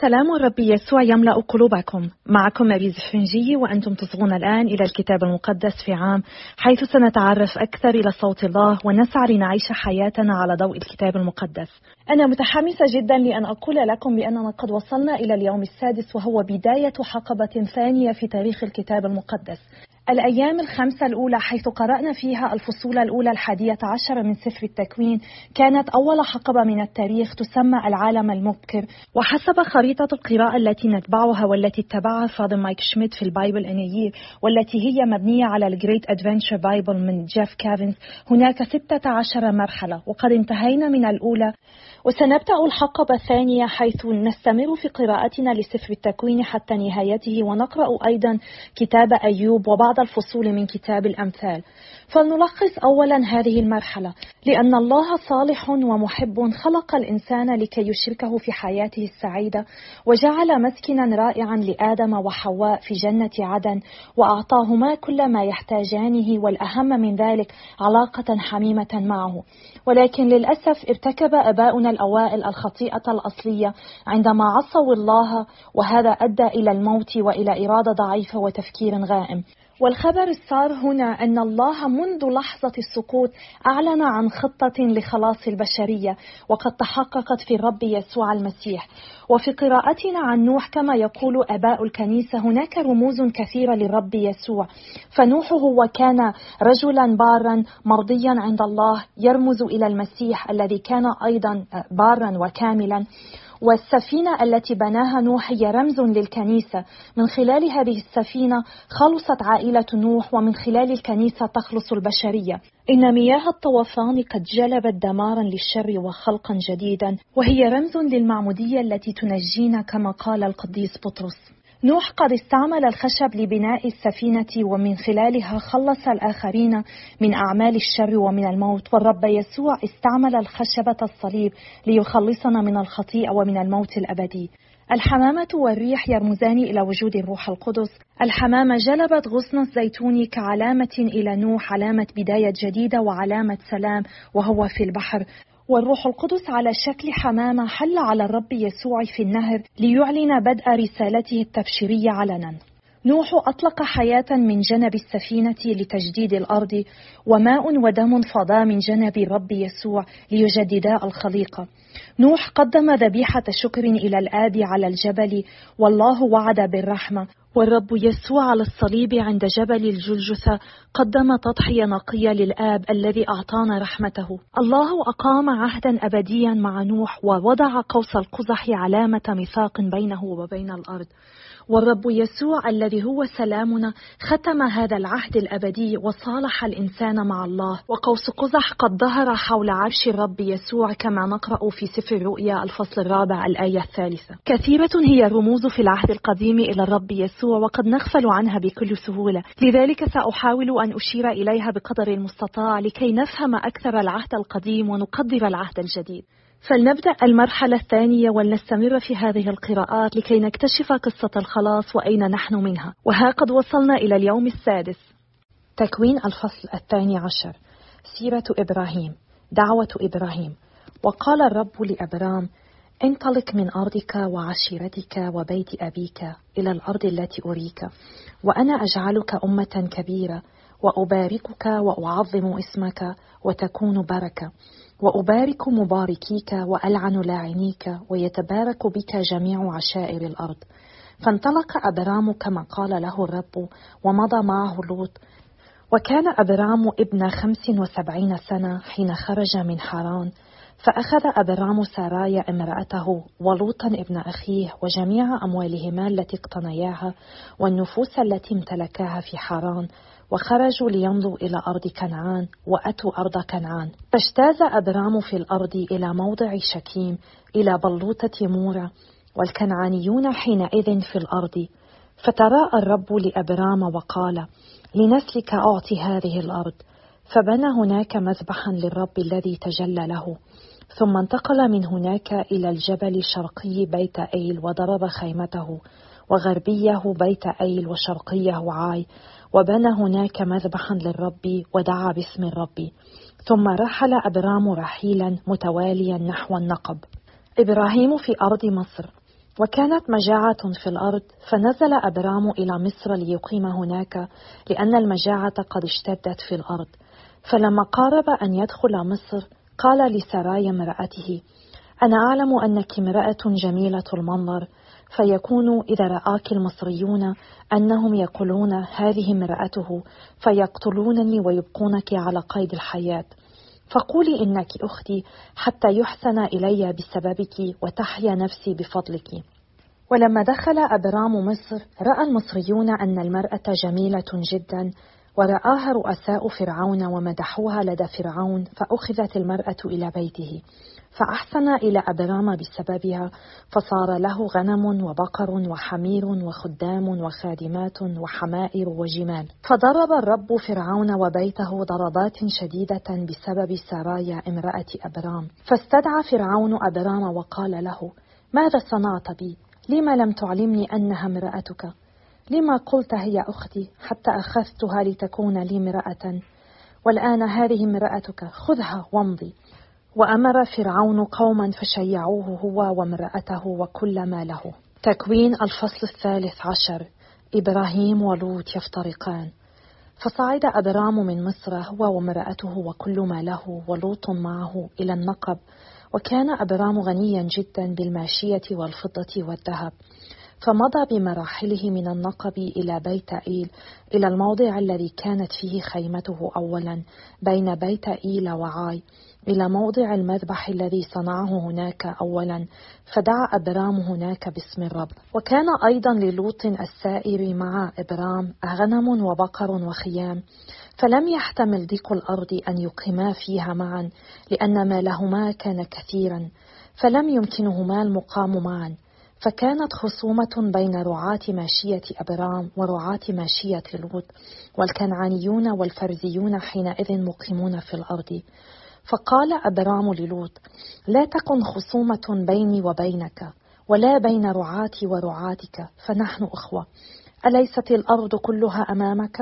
سلام الرب يسوع يملأ قلوبكم. معكم ماريز فرنجي وأنتم تصغون الآن إلى الكتاب المقدس في عام حيث سنتعرف أكثر إلى صوت الله ونسعى لنعيش حياتنا على ضوء الكتاب المقدس. أنا متحمسة جدا لأن أقول لكم بأننا قد وصلنا إلى اليوم السادس وهو بداية حقبة ثانية في تاريخ الكتاب المقدس. الأيام الخمسة الأولى حيث قرأنا فيها الفصول الأولى الحادية عشر من سفر التكوين كانت أول حقبة من التاريخ تسمى العالم المبكر. وحسب خريطة القراءة التي نتبعها والتي اتبعها Father مايك شميتز في ال Bible in a Year والتي هي مبنية على ال Great Adventure Bible من جيف كافنز هناك ستة عشر مرحلة وقد انتهينا من الأولى. وسنبدأ الحقبة الثانية حيث نستمر في قراءتنا لسفر التكوين حتى نهايته ونقرأ أيضا كتاب أيوب وبعض الفصول من كتاب الأمثال. فلنلخص أولا هذه المرحلة. لأن الله صالح ومحب خلق الإنسان لكي يشركه في حياته السعيدة وجعل مسكنا رائعا لآدم وحواء في جنة عدن وأعطاهما كل ما يحتاجانه والأهم من ذلك علاقة حميمة معه. ولكن للأسف ارتكب أباؤنا الأوائل الخطيئة الأصلية عندما عصوا الله وهذا أدى إلى الموت وإلى إرادة ضعيفة وتفكير غائم. والخبر السار هنا أن الله منذ لحظة السقوط أعلن عن خطة لخلاص البشرية وقد تحققت في الرب يسوع المسيح. وفي قراءتنا عن نوح كما يقول أباء الكنيسة هناك رموز كثيرة للرب يسوع. فنوح هو كان رجلا بارا مرضيا عند الله يرمز إلى المسيح الذي كان أيضا بارا وكاملا. والسفينة التي بناها نوح هي رمز للكنيسة. من خلال هذه السفينة خلصت عائلة نوح ومن خلال الكنيسة تخلص البشرية. إن مياه الطوفان قد جلبت دمارا للشر وخلقا جديدا وهي رمز للمعمودية التي تنجينا كما قال القديس بطرس. نوح قد استعمل الخشب لبناء السفينة ومن خلالها خلص الآخرين من أعمال الشر ومن الموت. والرب يسوع استعمل الخشبة الصليب ليخلصنا من الخطيئة ومن الموت الأبدي. الحمامة والريح يرمزان إلى وجود الروح القدس. الحمامة جلبت غصن الزيتون كعلامة إلى نوح علامة بداية جديدة وعلامة سلام وهو في البحر. والروح القدس على شكل حمامة حل على الرب يسوع في النهر ليعلن بدء رسالته التبشيرية علنا. نوح أطلق حياة من جنب السفينة لتجديد الأرض وماء ودم فضا من جنب الرب يسوع ليجددا الخليقة نوح قدم ذبيحة شكر إلى الآب على الجبل والله وعد بالرحمة والرب يسوع على الصليب عند جبل الجلجثة قدم تضحية نقية للآب الذي أعطانا رحمته. الله أقام عهدا أبديا مع نوح ووضع قوس القزح علامة ميثاق بينه وبين الأرض. والرب يسوع الذي هو سلامنا ختم هذا العهد الأبدي وصالح الإنسان مع الله. وقوس قزح قد ظهر حول عرش الرب يسوع كما نقرأ في سفر الرؤيا الفصل الرابع الآية الثالثة. كثيرة هي الرموز في العهد القديم إلى الرب يسوع وقد نغفل عنها بكل سهولة. لذلك سأحاول أن أشير إليها بقدر المستطاع لكي نفهم أكثر العهد القديم ونقدر العهد الجديد. فلنبدأ المرحلة الثانية ولنستمر في هذه القراءات لكي نكتشف قصة الخلاص وأين نحن منها. وها قد وصلنا إلى اليوم السادس. تكوين الفصل الثاني عشر. سيرة إبراهيم. دعوة إبراهيم. وقال الرب لأبرام انطلق من أرضك وعشيرتك وبيت أبيك إلى الأرض التي أريك وأنا أجعلك أمة كبيرة وأباركك وأعظم اسمك وتكون بركة. وأبارك مباركيك وألعن لاعنيك ويتبارك بك جميع عشائر الأرض. فانطلق أبرام كما قال له الرب ومضى معه لوط. وكان أبرام ابن خمس وسبعين سنة حين خرج من حران فأخذ أبرام سارايا امرأته ولوطا ابن أخيه وجميع أموالهما التي اقتنياها والنفوس التي امتلكاها في حران وخرجوا ليمضوا إلى أرض كنعان وأتوا أرض كنعان. فاجتاز أبرام في الأرض إلى موضع شكيم إلى بلوطة مورة والكنعانيون حينئذ في الأرض. فتراءى الرب لأبرام وقال لنسلك أعطي هذه الأرض. فبنى هناك مذبحا للرب الذي تجلى له. ثم انتقل من هناك إلى الجبل الشرقي بيت أيل وضرب خيمته وغربيه بيت أيل وشرقيه عاي. وبنى هناك مذبحا للرب ودعا باسم الرب. ثم رحل أبرام رحيلا متواليا نحو النقب. إبراهيم في أرض مصر. وكانت مجاعة في الأرض فنزل أبرام إلى مصر ليقيم هناك لأن المجاعة قد اشتدت في الأرض. فلما قارب أن يدخل مصر قال لسرايا امرأته أنا أعلم أنك امرأة جميلة المنظر فيكون إذا رآك المصريون أنهم يقولون هذه امرأته فيقتلونني ويبقونك على قيد الحياة. فقولي إنك أختي حتى يحسن إلي بسببك وتحيا نفسي بفضلك. ولما دخل أبرام مصر رأى المصريون أن المرأة جميلة جدا ورآها رؤساء فرعون ومدحوها لدى فرعون فأخذت المرأة إلى بيته فأحسن إلى أبرام بسببها فصار له غنم وبقر وحمير وخدام وخادمات وحمائر وجمال. فضرب الرب فرعون وبيته ضربات شديدة بسبب سرايا امرأة أبرام. فاستدعى فرعون أبرام وقال له ماذا صنعت بي؟ لما لم تعلمني أنها امرأتك. لما قلت هي أختي حتى أخذتها لتكون لي امرأة. والآن هذه امرأتك خذها وامضي. وأمر فرعون قوما فشيعوه هو وامرأته وكل ما له. تكوين الفصل الثالث عشر. إبراهيم ولوط يفترقان. فصعد أبرام من مصر هو وامرأته وكل ما له ولوط معه إلى النقب. وكان أبرام غنيا جدا بالماشية والفضة والذهب. فمضى بمراحله من النقب إلى بيت إيل إلى الموضع الذي كانت فيه خيمته أولا بين بيت إيل وعاي إلى موضع المذبح الذي صنعه هناك أولا فدعا أبرام هناك باسم الرب. وكان أيضا للوط السائر مع إبرام غنم وبقر وخيام فلم يحتمل ضيق الأرض أن يقيما فيها معا لأن مالهما كان كثيرا فلم يمكنهما المقام معا. فكانت خصومة بين رعاة ماشية أبرام ورعاة ماشية لوط والكنعانيون والفرزيون حينئذ مقيمون في الأرض. فقال أبرام للوط لا تكن خصومة بيني وبينك ولا بين رعاتي ورعاتك فنحن أخوة. أليست الأرض كلها أمامك؟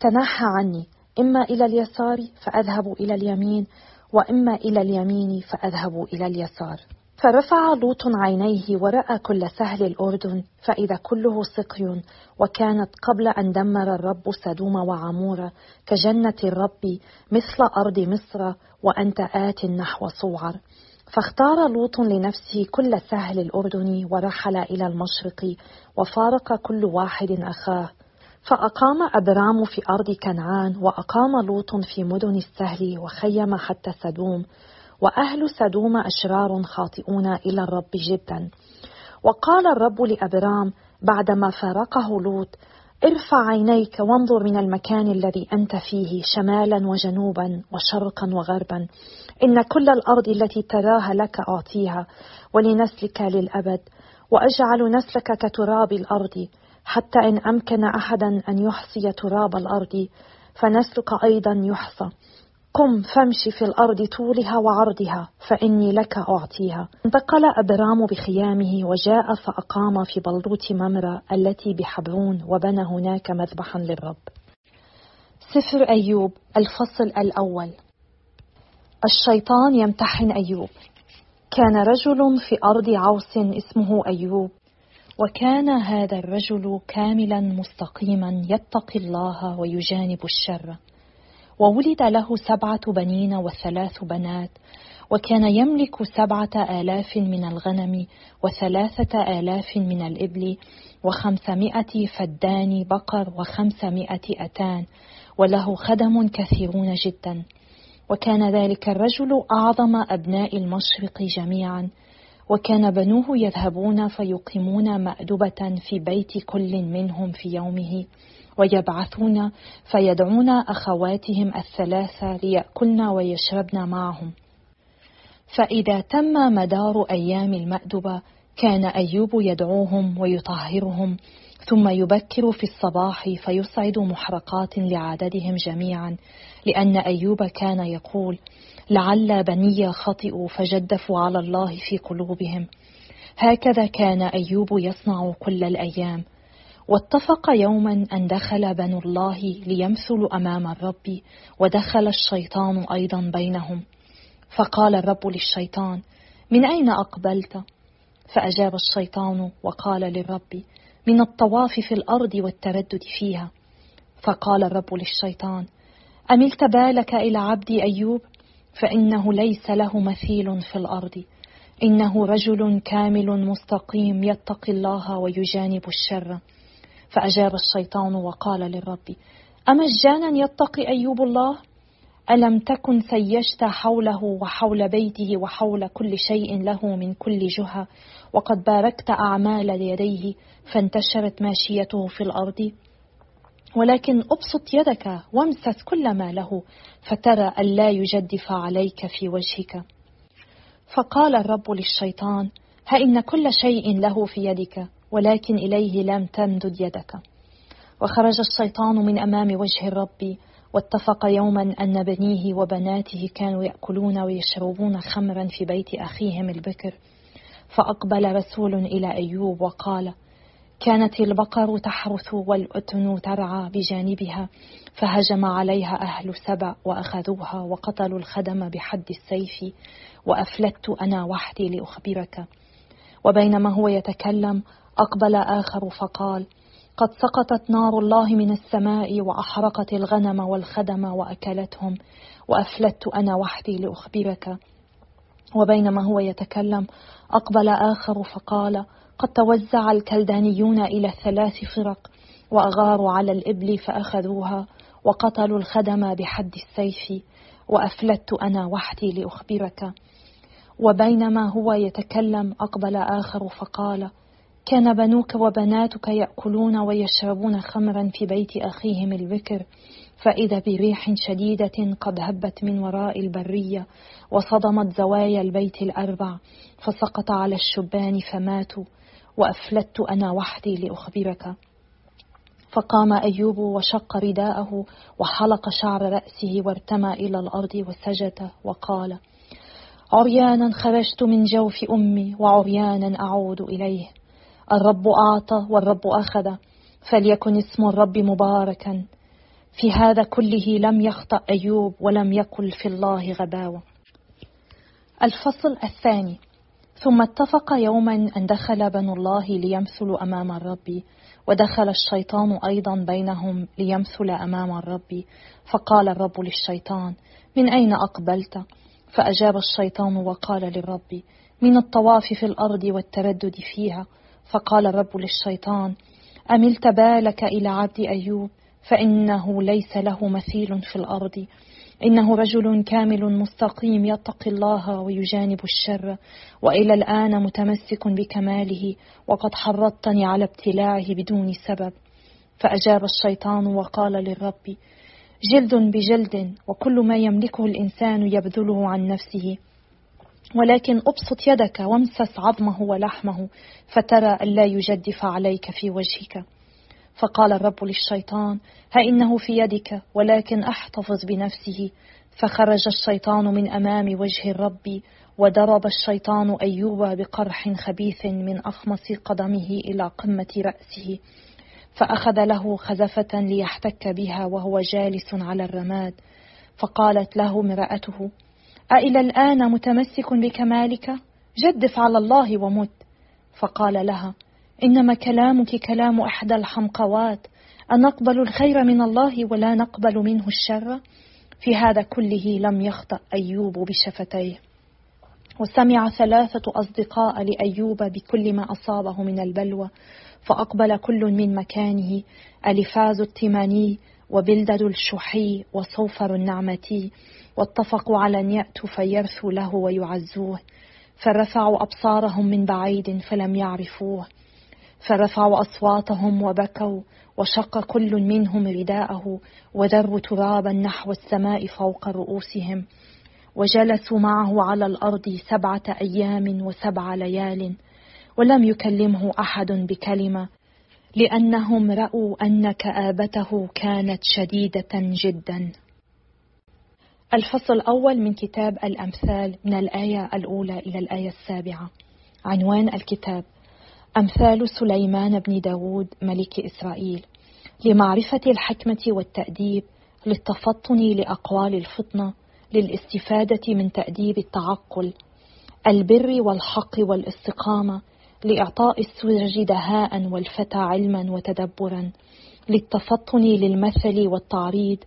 تنحى عني إما إلى اليسار فأذهب إلى اليمين وإما إلى اليمين فأذهب إلى اليسار. فرفع لوط عينيه ورأى كل سهل الأردن فإذا كله سقي وكانت قبل أن دمر الرب سدوم وعمورة كجنة الرب مثل أرض مصر وأنت آت نحو صوعر. فاختار لوط لنفسه كل سهل الأردن ورحل إلى المشرق وفارق كل واحد أخاه. فأقام أبرام في أرض كنعان وأقام لوط في مدن السهل وخيم حتى سدوم. وأهل سدوم أشرار خاطئون إلى الرب جدا. وقال الرب لأبرام بعدما فارقه لوط ارفع عينيك وانظر من المكان الذي أنت فيه شمالا وجنوبا وشرقا وغربا. إن كل الأرض التي تراها لك أعطيها ولنسلك للأبد وأجعل نسلك كتراب الأرض. حتى إن أمكن أحدا أن يحصي تراب الأرض فنسلك أيضا يحصى. قم فامشي في الأرض طولها وعرضها فإني لك أعطيها. انتقل أبرام بخيامه وجاء فأقام في بلوط ممرة التي بحبرون وبنى هناك مذبحا للرب. سفر أيوب الفصل الأول. الشيطان يمتحن أيوب. كان رجل في أرض عوس اسمه أيوب. وكان هذا الرجل كاملا مستقيما يتقي الله ويجانب الشر. وولد له سبعة بنين وثلاث بنات وكان يملك سبعة آلاف من الغنم وثلاثة آلاف من الإبل وخمسمائة فدان بقر وخمسمائة أتان وله خدم كثيرون جدا. وكان ذلك الرجل أعظم أبناء المشرق جميعا. وكان بنوه يذهبون فيقيمون مأدبة في بيت كل منهم في يومه. ويبعثون فيدعون أخواتهم الثلاثة ليأكلن ويشربن معهم. فإذا تم مدار أيام المأدبة كان أيوب يدعوهم ويطهرهم ثم يبكر في الصباح فيصعد محرقات لعددهم جميعا لأن أيوب كان يقول لعل بني خطئوا فجدفوا على الله في قلوبهم هكذا كان أيوب يصنع كل الأيام. واتفق يوما أن دخل بنو الله ليمثلوا أمام الرب ودخل الشيطان أيضا بينهم. فقال الرب للشيطان من أين أقبلت؟ فأجاب الشيطان وقال للرب من الطواف في الأرض والتردد فيها. فقال الرب للشيطان أملت بالك إلى عبدي أيوب؟ فإنه ليس له مثيل في الأرض. إنه رجل كامل مستقيم يتقي الله ويجانب الشر. فأجاب الشيطان وقال للرب أمجانا يتقي أيوب الله؟ ألم تكن سيجت حوله وحول بيته وحول كل شيء له من كل جهة وقد باركت أعمال يديه فانتشرت ماشيته في الأرض؟ ولكن أبسط يدك وامسس كل ما له فترى ألا يجدف عليك في وجهك. فقال الرب للشيطان ها إن كل شيء له في يدك. ولكن إليه لم تمدد يدك. وخرج الشيطان من أمام وجه الرب واتفق يوما أن بنيه وبناته كانوا يأكلون ويشربون خمرا في بيت أخيهم البكر. فأقبل رسول إلى أيوب وقال كانت البقر تحرث والأتن ترعى بجانبها فهجم عليها أهل سبع وأخذوها وقتلوا الخدم بحد السيف وأفلت أنا وحدي لأخبرك. وبينما هو يتكلم أقبل آخر فقال قد سقطت نار الله من السماء وأحرقت الغنم والخدم وأكلتهم وأفلت أنا وحدي لأخبرك. وبينما هو يتكلم أقبل آخر فقال قد توزع الكلدانيون إلى ثلاث فرق وأغاروا على الإبل فأخذوها وقتلوا الخدم بحد السيف وأفلت أنا وحدي لأخبرك. وبينما هو يتكلم أقبل آخر فقال كان بنوك وبناتك يأكلون ويشربون خمرا في بيت أخيهم البكر فإذا بريح شديدة قد هبت من وراء البرية وصدمت زوايا البيت الأربع فسقط على الشبان فماتوا وأفلت أنا وحدي لأخبرك. فقام أيوب وشق رداءه وحلق شعر رأسه وارتمى إلى الأرض وسجد وقال عريانا خرجت من جوف أمي وعريانا أعود إليه الرب أعطى والرب أخذ فليكن اسم الرب مباركا. في هذا كله لم يخطأ أيوب ولم يقل في الله غباوة. الفصل الثاني. ثم اتفق يوما أن دخل بنو الله ليمثلوا أمام الرب ودخل الشيطان أيضا بينهم ليمثل أمام الرب. فقال الرب للشيطان من أين أقبلت؟ فأجاب الشيطان وقال للرب من الطواف في الأرض والتردد فيها. فقال الرب للشيطان أملت بالك إلى عبد أيوب؟ فإنه ليس له مثيل في الأرض. إنه رجل كامل مستقيم يتقي الله ويجانب الشر. وإلى الآن متمسك بكماله وقد حرضتني على ابتلاعه بدون سبب. فأجاب الشيطان وقال للرب جلد بجلد وكل ما يملكه الإنسان يبذله عن نفسه. ولكن أبسط يدك وامسس عظمه ولحمه فترى ألا يجدف عليك في وجهك. فقال الرب للشيطان ها إنه في يدك ولكن أحتفظ بنفسه. فخرج الشيطان من أمام وجه الرب وضرب الشيطان أيوب بقرح خبيث من أخمص قدمه إلى قمة رأسه. فأخذ له خزفة ليحتك بها وهو جالس على الرماد. فقالت له امرأته أإلى الآن متمسك بكمالك؟ جدف على الله ومت. فقال لها إنما كلامك كلام إحدى الحمقوات. أنقبل الخير من الله ولا نقبل منه الشر؟ في هذا كله لم يخطأ أيوب بشفتيه. وسمع ثلاثة أصدقاء لأيوب بكل ما أصابه من البلوى. فأقبل كل من مكانه ألفاز التماني وبلدد الشحي وصوفر النعمتي. واتفقوا على أن يأتوا فيرثوا له ويعزوه. فرفعوا أبصارهم من بعيد فلم يعرفوه. فرفعوا أصواتهم وبكوا وشق كل منهم رداءه وذروا ترابا نحو السماء فوق رؤوسهم. وجلسوا معه على الأرض سبعة أيام وسبع ليال. ولم يكلمه أحد بكلمة لأنهم رأوا أن كآبته كانت شديدة جدا. الفصل الأول من كتاب الأمثال من الآية الأولى إلى الآية السابعة. عنوان الكتاب أمثال سليمان بن داود ملك إسرائيل لمعرفة الحكمة والتأديب للتفطن لأقوال الفطنة للاستفادة من تأديب التعقل البر والحق والاستقامة لإعطاء السرج دهاء والفتى علما وتدبرا للتفطن للمثل والتعريض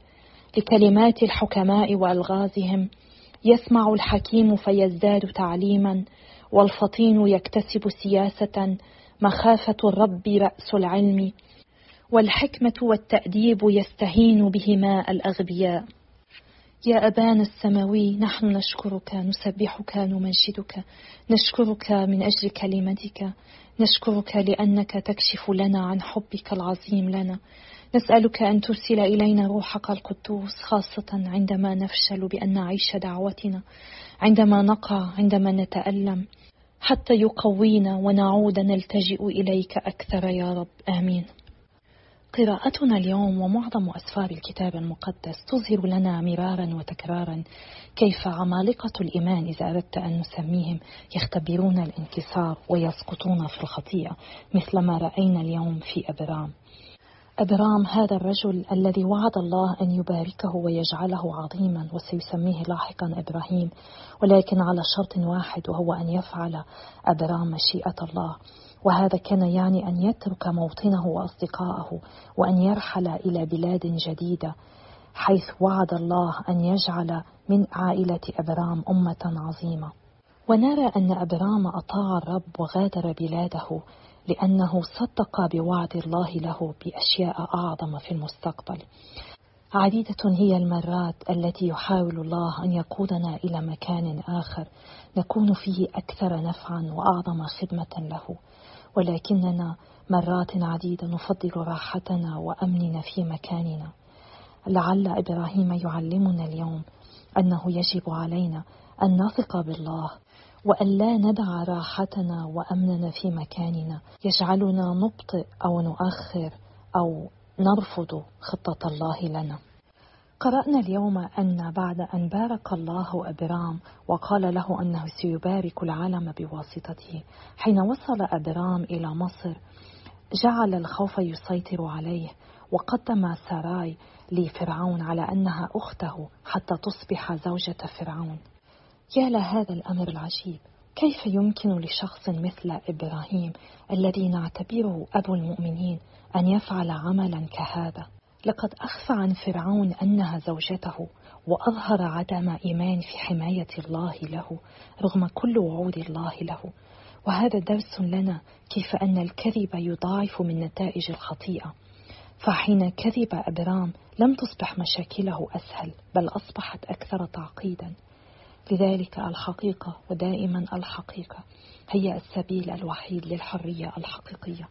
لكلمات الحكماء وألغازهم. يسمع الحكيم فيزداد تعليما والفطين يكتسب سياسة. مخافة الرب رأس العلم والحكمة والتأديب يستهين بهما الأغبياء. يا أبانا السماوي نحن نشكرك نسبحك نمجدك. نشكرك من أجل كلمتك. نشكرك لأنك تكشف لنا عن حبك العظيم لنا. نسألك أن ترسل إلينا روحك القدوس خاصة عندما نفشل بأن نعيش دعوتنا عندما نقع عندما نتألم حتى يقوينا ونعود نلتجئ إليك أكثر يا رب. آمين. قراءتنا اليوم ومعظم أسفار الكتاب المقدس تظهر لنا مرارا وتكرارا كيف عمالقة الإيمان إذا أردت أن نسميهم يختبرون الانكسار ويسقطون في الخطيئة مثل ما رأينا اليوم في أبرام. أبرام هذا الرجل الذي وعد الله أن يباركه ويجعله عظيما وسيسميه لاحقا إبراهيم ولكن على شرط واحد وهو أن يفعل أبرام مشيئة الله. وهذا كان يعني أن يترك موطنه وأصدقائه وأن يرحل إلى بلاد جديدة حيث وعد الله أن يجعل من عائلة أبرام أمة عظيمة. ونرى أن أبرام أطاع الرب وغادر بلاده لأنه صدق بوعد الله له بأشياء أعظم في المستقبل. عديدة هي المرات التي يحاول الله أن يقودنا إلى مكان آخر نكون فيه أكثر نفعا وأعظم خدمة له. ولكننا مرات عديدة نفضل راحتنا وأمننا في مكاننا. لعل إبراهيم يعلمنا اليوم أنه يجب علينا أن نثق بالله وأن لا ندع راحتنا وأمننا في مكاننا. يجعلنا نبطئ أو نؤخر أو نرفض خطة الله لنا. قرأنا اليوم أن بعد أن بارك الله أبرام وقال له أنه سيبارك العالم بواسطته. حين وصل أبرام إلى مصر جعل الخوف يسيطر عليه وقدم ساراي لفرعون على أنها أخته حتى تصبح زوجة فرعون. يا لهذا الأمر العجيب. كيف يمكن لشخص مثل إبراهيم الذي نعتبره أبو المؤمنين أن يفعل عملا كهذا؟ لقد أخفى عن فرعون أنها زوجته وأظهر عدم إيمان في حماية الله له رغم كل وعود الله له. وهذا درس لنا كيف أن الكذب يضاعف من نتائج الخطيئة. فحين كذب أبرام لم تصبح مشاكله أسهل بل أصبحت أكثر تعقيدا. لذلك الحقيقة ودائما الحقيقة هي السبيل الوحيد للحرية الحقيقية.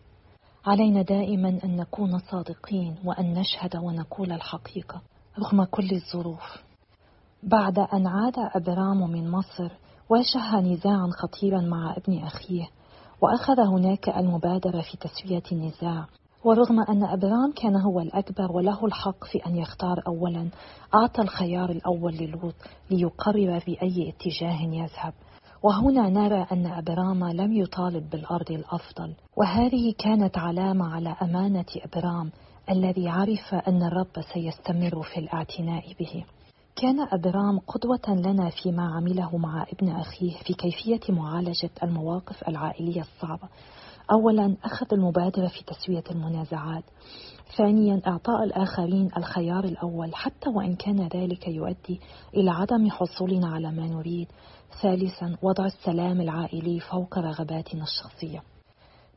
علينا دائما أن نكون صادقين وأن نشهد ونقول الحقيقة رغم كل الظروف. بعد أن عاد أبرام من مصر واجه نزاعا خطيرا مع ابن أخيه وأخذ هناك المبادرة في تسوية النزاع ورغم أن أبرام كان هو الأكبر وله الحق في أن يختار أولا أعطى الخيار الأول للوط ليقرر بأي اتجاه يذهب. وهنا نرى أن أبرام لم يطالب بالأرض الأفضل. وهذه كانت علامة على أمانة أبرام الذي عرف أن الرب سيستمر في الاعتناء به. كان أبرام قدوة لنا فيما عمله مع ابن أخيه في كيفية معالجة المواقف العائلية الصعبة. أولا أخذ المبادرة في تسوية المنازعات. ثانيا إعطاء الآخرين الخيار الأول حتى وإن كان ذلك يؤدي إلى عدم حصولنا على ما نريد. ثالثا وضع السلام العائلي فوق رغباتنا الشخصية.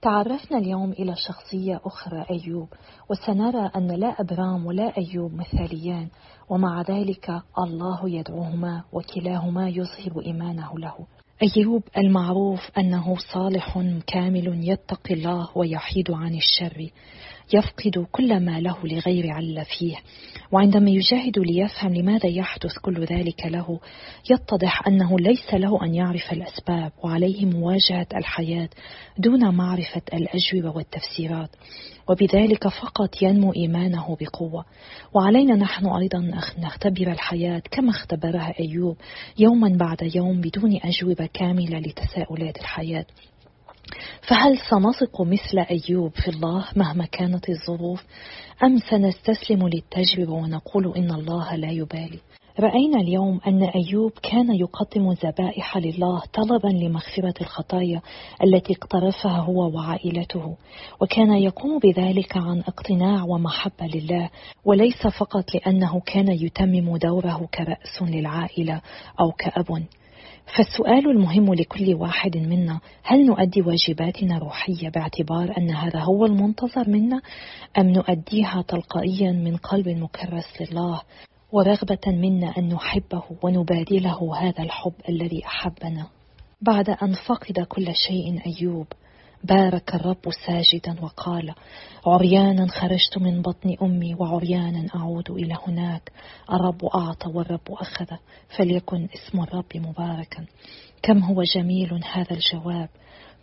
تعرفنا اليوم إلى شخصية أخرى أيوب. وسنرى أن لا أبرام ولا أيوب مثاليان. ومع ذلك الله يدعوهما وكلاهما يظهر إيمانه له. أيوب المعروف أنه صالح كامل يتقي الله ويحيد عن الشر. يفقد كل ما له لغير عل فيه. وعندما يجاهد ليفهم لماذا يحدث كل ذلك له يتضح أنه ليس له أن يعرف الأسباب وعليه مواجهة الحياة دون معرفة الأجوبة والتفسيرات. وبذلك فقط ينمو إيمانه بقوة. وعلينا نحن أيضا نختبر الحياة كما اختبرها أيوب يوما بعد يوم بدون أجوبة كاملة لتساؤلات الحياة. فهل سنثق مثل أيوب في الله مهما كانت الظروف؟ أم سنستسلم للتجربة ونقول إن الله لا يبالي؟ رأينا اليوم أن أيوب كان يقدم ذبائح لله طلبا لمغفرة الخطايا التي اقترفها هو وعائلته وكان يقوم بذلك عن اقتناع ومحبة لله وليس فقط لأنه كان يتمم دوره كرأس للعائلة أو كأب. فالسؤال المهم لكل واحد منا هل نؤدي واجباتنا روحية باعتبار أن هذا هو المنتظر منا أم نؤديها تلقائيا من قلب مكرس لله ورغبة منا أن نحبه ونبادله هذا الحب الذي أحبنا؟ بعد أن فقد كل شيء أيوب بارك الرب ساجدا وقال عريانا خرجت من بطن أمي وعريانا أعود إلى هناك. الرب أعطى والرب أخذ فليكن اسم الرب مباركا. كم هو جميل هذا الجواب.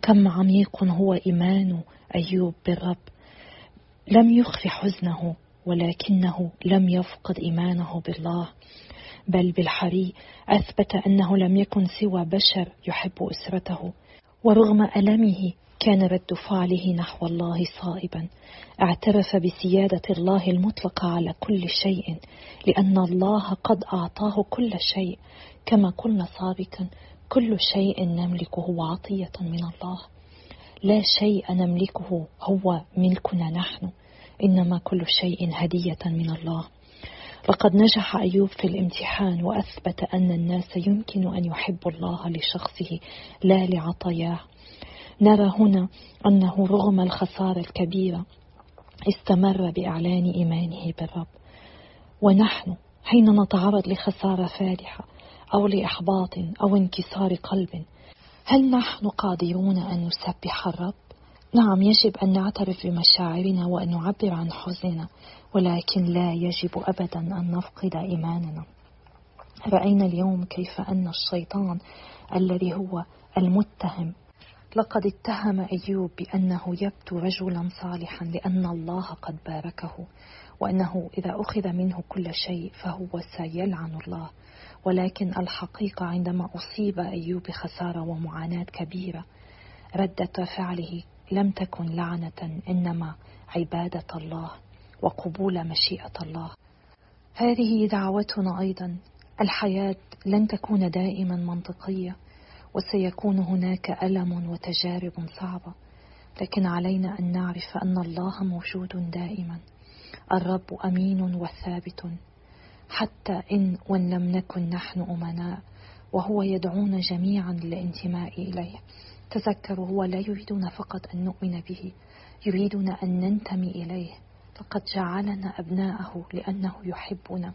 كم عميق هو إيمان أيوب بالرب. لم يخف حزنه ولكنه لم يفقد إيمانه بالله. بل بالحري أثبت أنه لم يكن سوى بشر يحب أسرته. ورغم ألمه كان رد فعله نحو الله صائبا. اعترف بسيادة الله المطلقه على كل شيء لأن الله قد أعطاه كل شيء. كما قلنا سابقا كل شيء نملكه عطية من الله. لا شيء نملكه هو ملكنا نحن إنما كل شيء هدية من الله. لقد نجح أيوب في الامتحان وأثبت أن الناس يمكن أن يحبوا الله لشخصه لا لعطاياه نرى هنا أنه رغم الخسارة الكبيرة استمر بإعلان إيمانه بالرب. ونحن حين نتعرض لخسارة فادحة أو لإحباط أو انكسار قلب هل نحن قادرون أن نسبح الرب؟ نعم يجب أن نعترف بمشاعرنا وأن نعبر عن حزننا. ولكن لا يجب أبدا أن نفقد إيماننا. رأينا اليوم كيف أن الشيطان الذي هو المتهم لقد اتهم أيوب بأنه يبدو رجلا صالحا لأن الله قد باركه وأنه إذا أخذ منه كل شيء فهو سيلعن الله. ولكن الحقيقة عندما أصيب أيوب بخساره ومعاناة كبيرة ردة فعله لم تكن لعنة إنما عبادة الله. وقبول مشيئة الله. هذه دعوتنا أيضا. الحياة لن تكون دائما منطقية وسيكون هناك ألم وتجارب صعبة. لكن علينا أن نعرف أن الله موجود دائما. الرب أمين وثابت. حتى إن وإن لم نكن نحن أمناء وهو يدعونا جميعا للانتماء إليه. تذكروا هو لا يريدنا فقط أن نؤمن به يريدنا أن ننتمي إليه. لقد جعلنا أبناءه لأنه يحبنا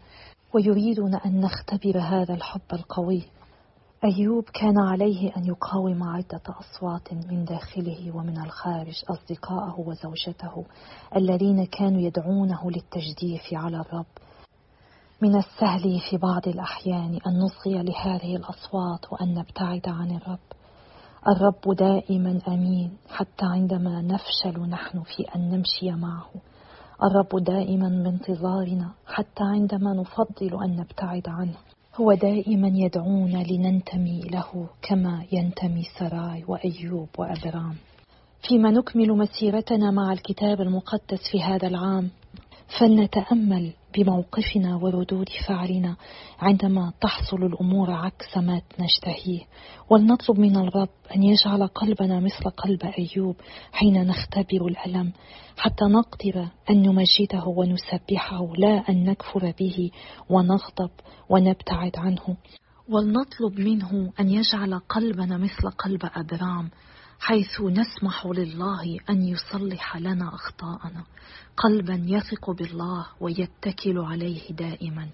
ويريدنا أن نختبر هذا الحب القوي. أيوب كان عليه أن يقاوم عدة أصوات من داخله ومن الخارج أصدقائه وزوجته الذين كانوا يدعونه للتجديف على الرب. من السهل في بعض الأحيان أن نصغي لهذه الأصوات وأن نبتعد عن الرب. الرب دائما أمين حتى عندما نفشل نحن في أن نمشي معه. الرب دائما بانتظارنا حتى عندما نفضل أن نبتعد عنه. هو دائما يدعونا لننتمي له كما ينتمي سراي وأيوب وأبرام. فيما نكمل مسيرتنا مع الكتاب المقدس في هذا العام فلنتأمل بموقفنا وردود فعلنا عندما تحصل الأمور عكس ما نشتهيه. ولنطلب من الرب أن يجعل قلبنا مثل قلب أيوب حين نختبر الألم حتى نقدر أن نمجده ونسبحه لا أن نكفر به ونغضب ونبتعد عنه. ولنطلب منه أن يجعل قلبنا مثل قلب أبرام حيث نسمح لله أن يصلح لنا أخطاءنا. قلبا يثق بالله ويتكل عليه دائما.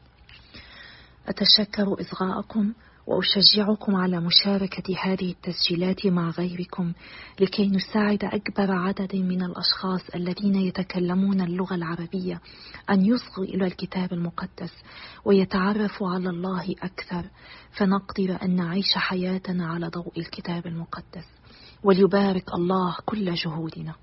أتشكر إصغاءكم وأشجعكم على مشاركة هذه التسجيلات مع غيركم لكي نساعد أكبر عدد من الأشخاص الذين يتكلمون اللغة العربية أن يصغوا إلى الكتاب المقدس ويتعرفوا على الله أكثر. فنقدر أن نعيش حياتنا على ضوء الكتاب المقدس. وليبارك الله كل جهودنا.